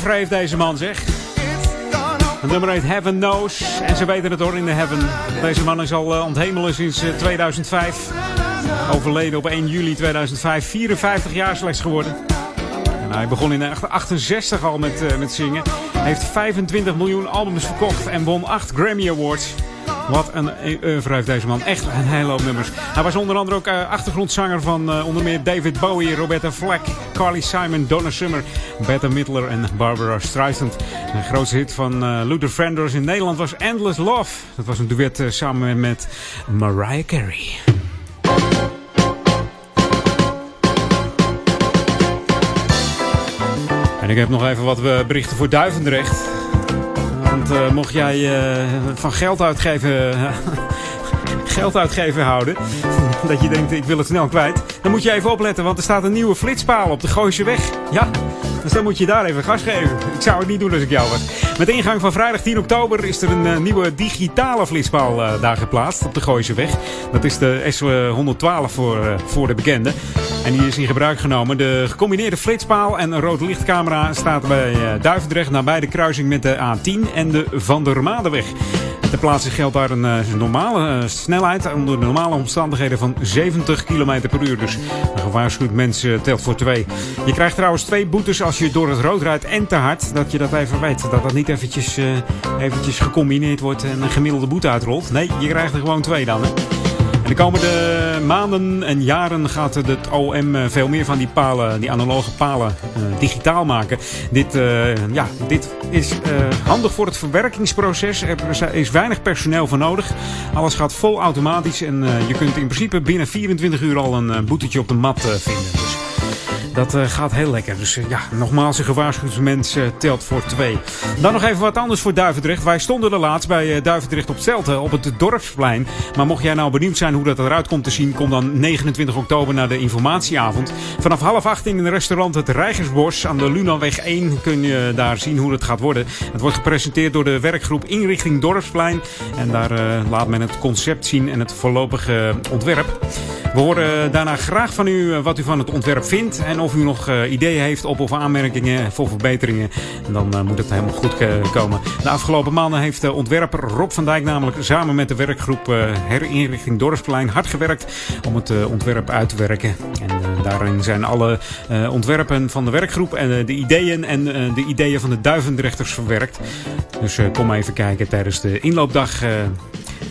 heeft deze man, zeg. Nummer heet Heaven Knows. En ze weten het hoor in de Heaven. Deze man is al uh, sinds 2005. Overleden op 1 juli 2005. 54 jaar slechts geworden. En hij begon in 68 al met, uh, met zingen. Hij heeft 25 miljoen albums verkocht en won 8 Grammy Awards. Wat een oeuvre heeft deze man. Echt een hele hoop nummers. Hij was onder andere ook achtergrondzanger van onder meer David Bowie, Roberta Flack, Carly Simon, Donna Summer, Bette Midler en Barbara Streisand. De grootste hit van uh, Luther Vandross in Nederland was Endless Love. Dat was een duet samen met Mariah Carey. En ik heb nog even wat berichten voor Duivendrecht. Want mocht jij van geld uitgeven, geld uitgeven houden, dat je denkt ik wil het snel kwijt, dan moet je even opletten, want er staat een nieuwe flitspaal op de Gooise weg. Ja, dus dan moet je daar even gas geven. Ik zou het niet doen als ik jou was. Met ingang van vrijdag 10 oktober is er een uh, nieuwe digitale flitspaal uh, daar geplaatst op de Gooise weg. Dat is de S112 voor, uh, voor de bekende. En die is in gebruik genomen. De gecombineerde flitspaal en een rood lichtcamera staat bij Duivendrecht nabij de kruising met de A10 en de Van der Madenweg. Ter plaatse geldt daar een uh, normale uh, snelheid onder normale omstandigheden van 70 km per uur. Dus een gewaarschuwd mens uh, telt voor twee. Je krijgt trouwens twee boetes als je door het rood rijdt en te hard. Dat je dat even weet. Dat dat niet eventjes, eventjes gecombineerd wordt en een gemiddelde boete uitrolt. Nee, je krijgt er gewoon twee dan. Hè? De komende maanden en jaren gaat het OM veel meer van die palen, die analoge palen, uh, digitaal maken. Dit, uh, ja, dit is handig voor het verwerkingsproces. Er is weinig personeel voor nodig. Alles gaat vol automatisch en je kunt in principe binnen 24 uur al een boetetje op de mat vinden. Dus dat uh, gaat heel lekker. Dus uh, ja, nogmaals, een gewaarschuwd mens uh, telt voor twee. Dan nog even wat anders voor Duivendrecht. Wij stonden er laatst bij Duivendrecht op Stelten op het Dorpsplein. Maar mocht jij nou benieuwd zijn hoe dat eruit komt te zien, kom dan 29 oktober naar de informatieavond. Vanaf half acht in een restaurant Het Rijgersbos aan de Lunaweg 1 kun je daar zien hoe het gaat worden. Het wordt gepresenteerd door de werkgroep Inrichting Dorpsplein. En daar laat men het concept zien en het voorlopige ontwerp. We horen daarna graag van u wat u van het ontwerp vindt. En of u nog uh, ideeën heeft op of aanmerkingen voor verbeteringen, dan uh, moet het helemaal goed komen. De afgelopen maanden heeft ontwerper Rob van Dijk namelijk samen met de werkgroep Herinrichting Dorpsplein hard gewerkt om het ontwerp uit te werken. En daarin zijn alle ontwerpen van de werkgroep en de ideeën en de ideeën van de duivendrechters verwerkt. Dus kom even kijken tijdens de inloopdag.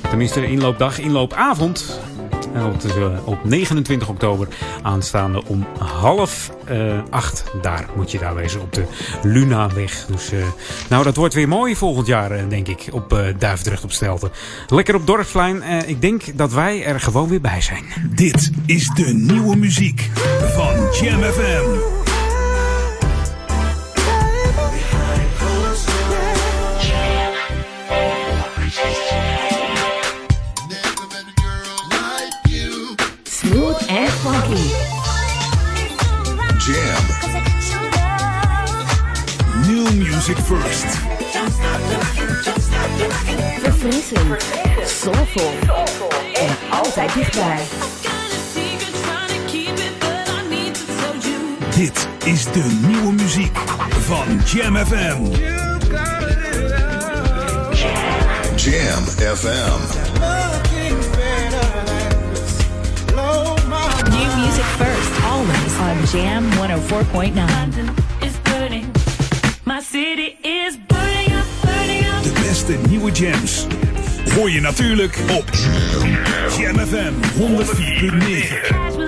Tenminste, inloopdag, inloopavond op, de, op 29 oktober aanstaande om half uh, acht. Daar moet je daar wezen op de Lunaweg. Dus uh, nou, dat wordt weer mooi volgend jaar, uh, denk ik. Op Duivendrecht op Stelten. Lekker op Dorpsplein. ik denk dat wij er gewoon weer bij zijn. Dit is de nieuwe muziek van Jam FM. Music first. Verfrissend, soulful en altijd dichtbij. Dit is de nieuwe muziek van Jam FM. Jam FM. New music first, always on Jam 104.9. city is burning up, burning up. De beste nieuwe jams hoor je natuurlijk op Jam FM 104.9.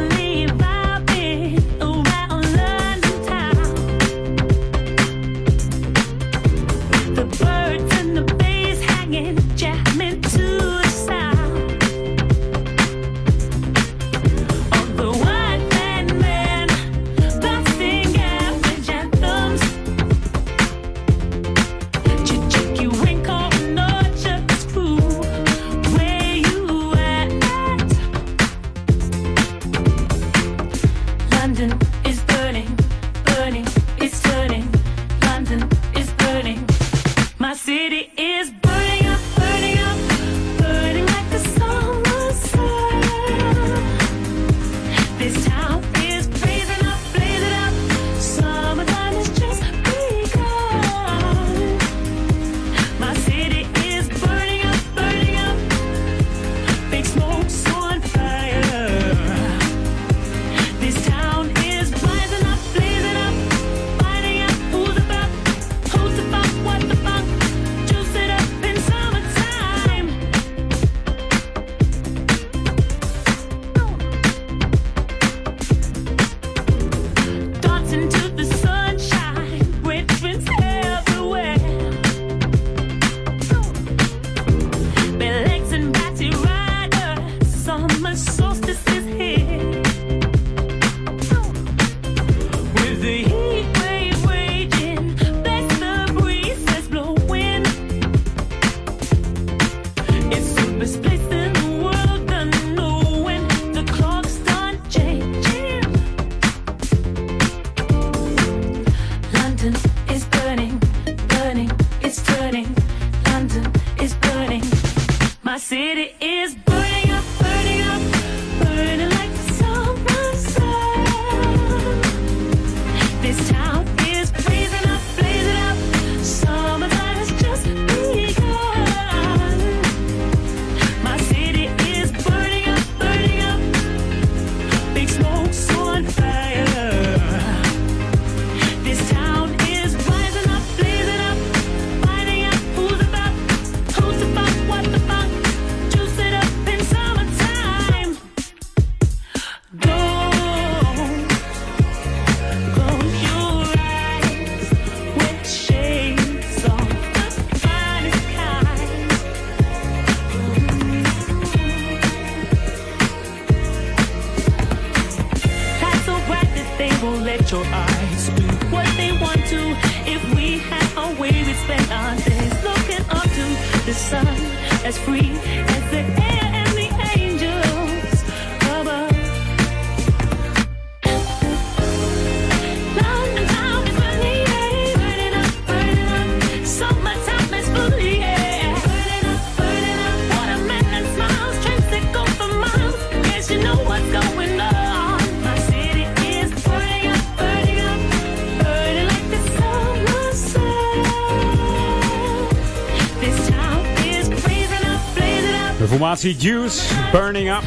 formatie Juice, Burning Up.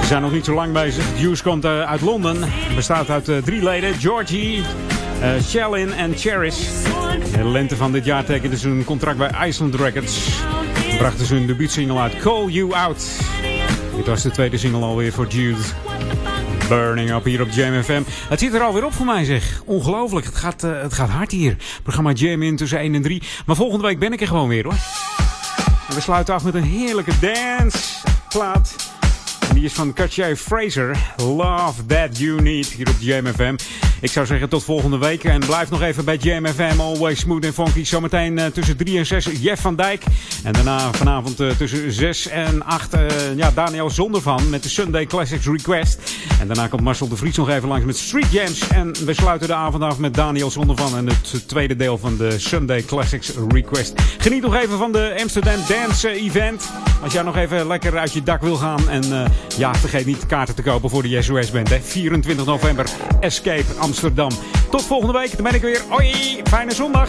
Ze zijn nog niet zo lang bezig. Juice komt eh, uit Londen. Bestaat uit eh, drie leden. Georgie, eh Shellin en Cherish. In de lente van dit jaar tekenden ze een contract bij Iceland Records. Brachten ze hun debuutsingle uit Call You Out. Dit was de tweede single alweer voor Juice. Burning Up hier op Jam FM. Het zit er alweer op voor mij zeg. Ongelooflijk. Het gaat, het gaat hard hier. Programma Jam in tussen 1 en 3. Maar volgende week ben ik er gewoon weer hoor. We sluiten af met een heerlijke danceplaat. En die is van Katja Fraser. Love That You Need hier op Jam FM. Ik zou zeggen tot volgende week. En blijf nog even bij Jam FM. Always smooth en funky. Zometeen eh, tussen 3 en 6 Jeff van Dijk. En daarna vanavond eh, tussen 6 en 8 eh, ja, Daniel Zondervan met de Sunday Classics Request. En daarna komt Marcel de Vries nog even langs met Street Jams. En we sluiten de avond af met Daniel Zondervan en het tweede deel van de Sunday Classics Request. Geniet nog even van de Amsterdam Dance Event. Als jij nog even lekker uit je dak wil gaan. En eh, ja, vergeet niet kaarten te kopen voor de SOS Band. Hè. 24 november Escape Amsterdam. Tot volgende week. Dan ben ik weer. Hoi, fijne zondag.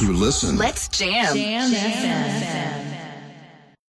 House music for those who listen. Let's jam. Jam FM.